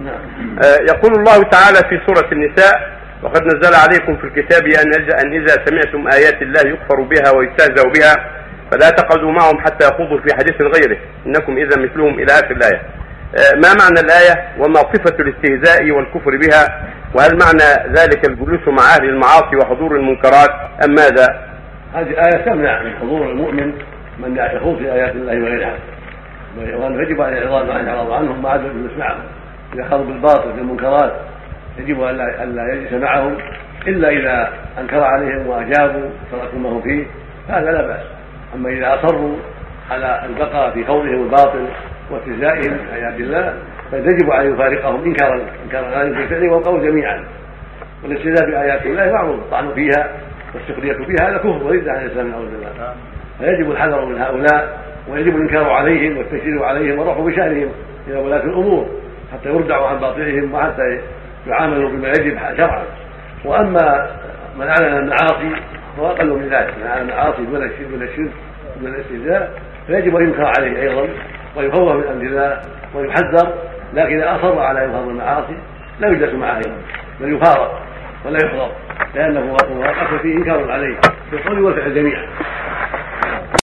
نعم. آه، يقول الله تعالى في سورة النساء وقد نزل عليكم في الكتاب أن إذا سمعتم آيات الله يكفر بها ويستهزأ بها فلا تقعدوا معهم حتى يخوضوا في حديث غيره. إنكم إذا مثلهم إلى آخر الآية. آه، ما معنى الآية وما صفة الاستهزاء والكفر بها؟ وهل معنى ذلك الجلوس مع أهل المعاصي وحضور المنكرات أم ماذا؟ هذه آية تمنع من حضور المؤمن من يخوض في آيات الله وغيرها. وأنه يجب عليه الإعراض عن يعرض عنهم ما عاد يجلس معهم. إذا خاضوا بالباطل في المنكرات يجب ألا ألا يجلس معهم إلا إذا أنكر عليهم وأجابوا تركوا ما هم فيه. هذا لا بأس. أما إذا أصروا على البقاء في خوضهم الباطل واستهزائهم بآيات الله فيجب أن يفارقهم إنكارا عليهم في الفعل والقول جميعا. والاستهزاء بآيات الله معروف الطعن فيها والسخرية فيها هذا كفر وليس عن الإسلام نعوذ بالله. فيجب الحذر من هؤلاء ويجب الإنكار عليهم والتشريع عليهم والرفع بشأنهم إلى ولاة الأمور حتى يردعوا عن باطلهم وحتى يعاملوا بما يجب شرعا. وأما من أعلن المعاصي فهو أقل من ذلك. من أعلن المعاصي دون الشرك دون الشرك دون الاستهزاء فيجب أن ينكر عليه أيضا ويخوف من أمر الله ويحذر. لكن إذا أصر على انكار المعاصي لا يجلس معه أيضا بل يفارق ولا يحضر لأنه الاصل فيه إنكار عليه في القول والفعل جميعا.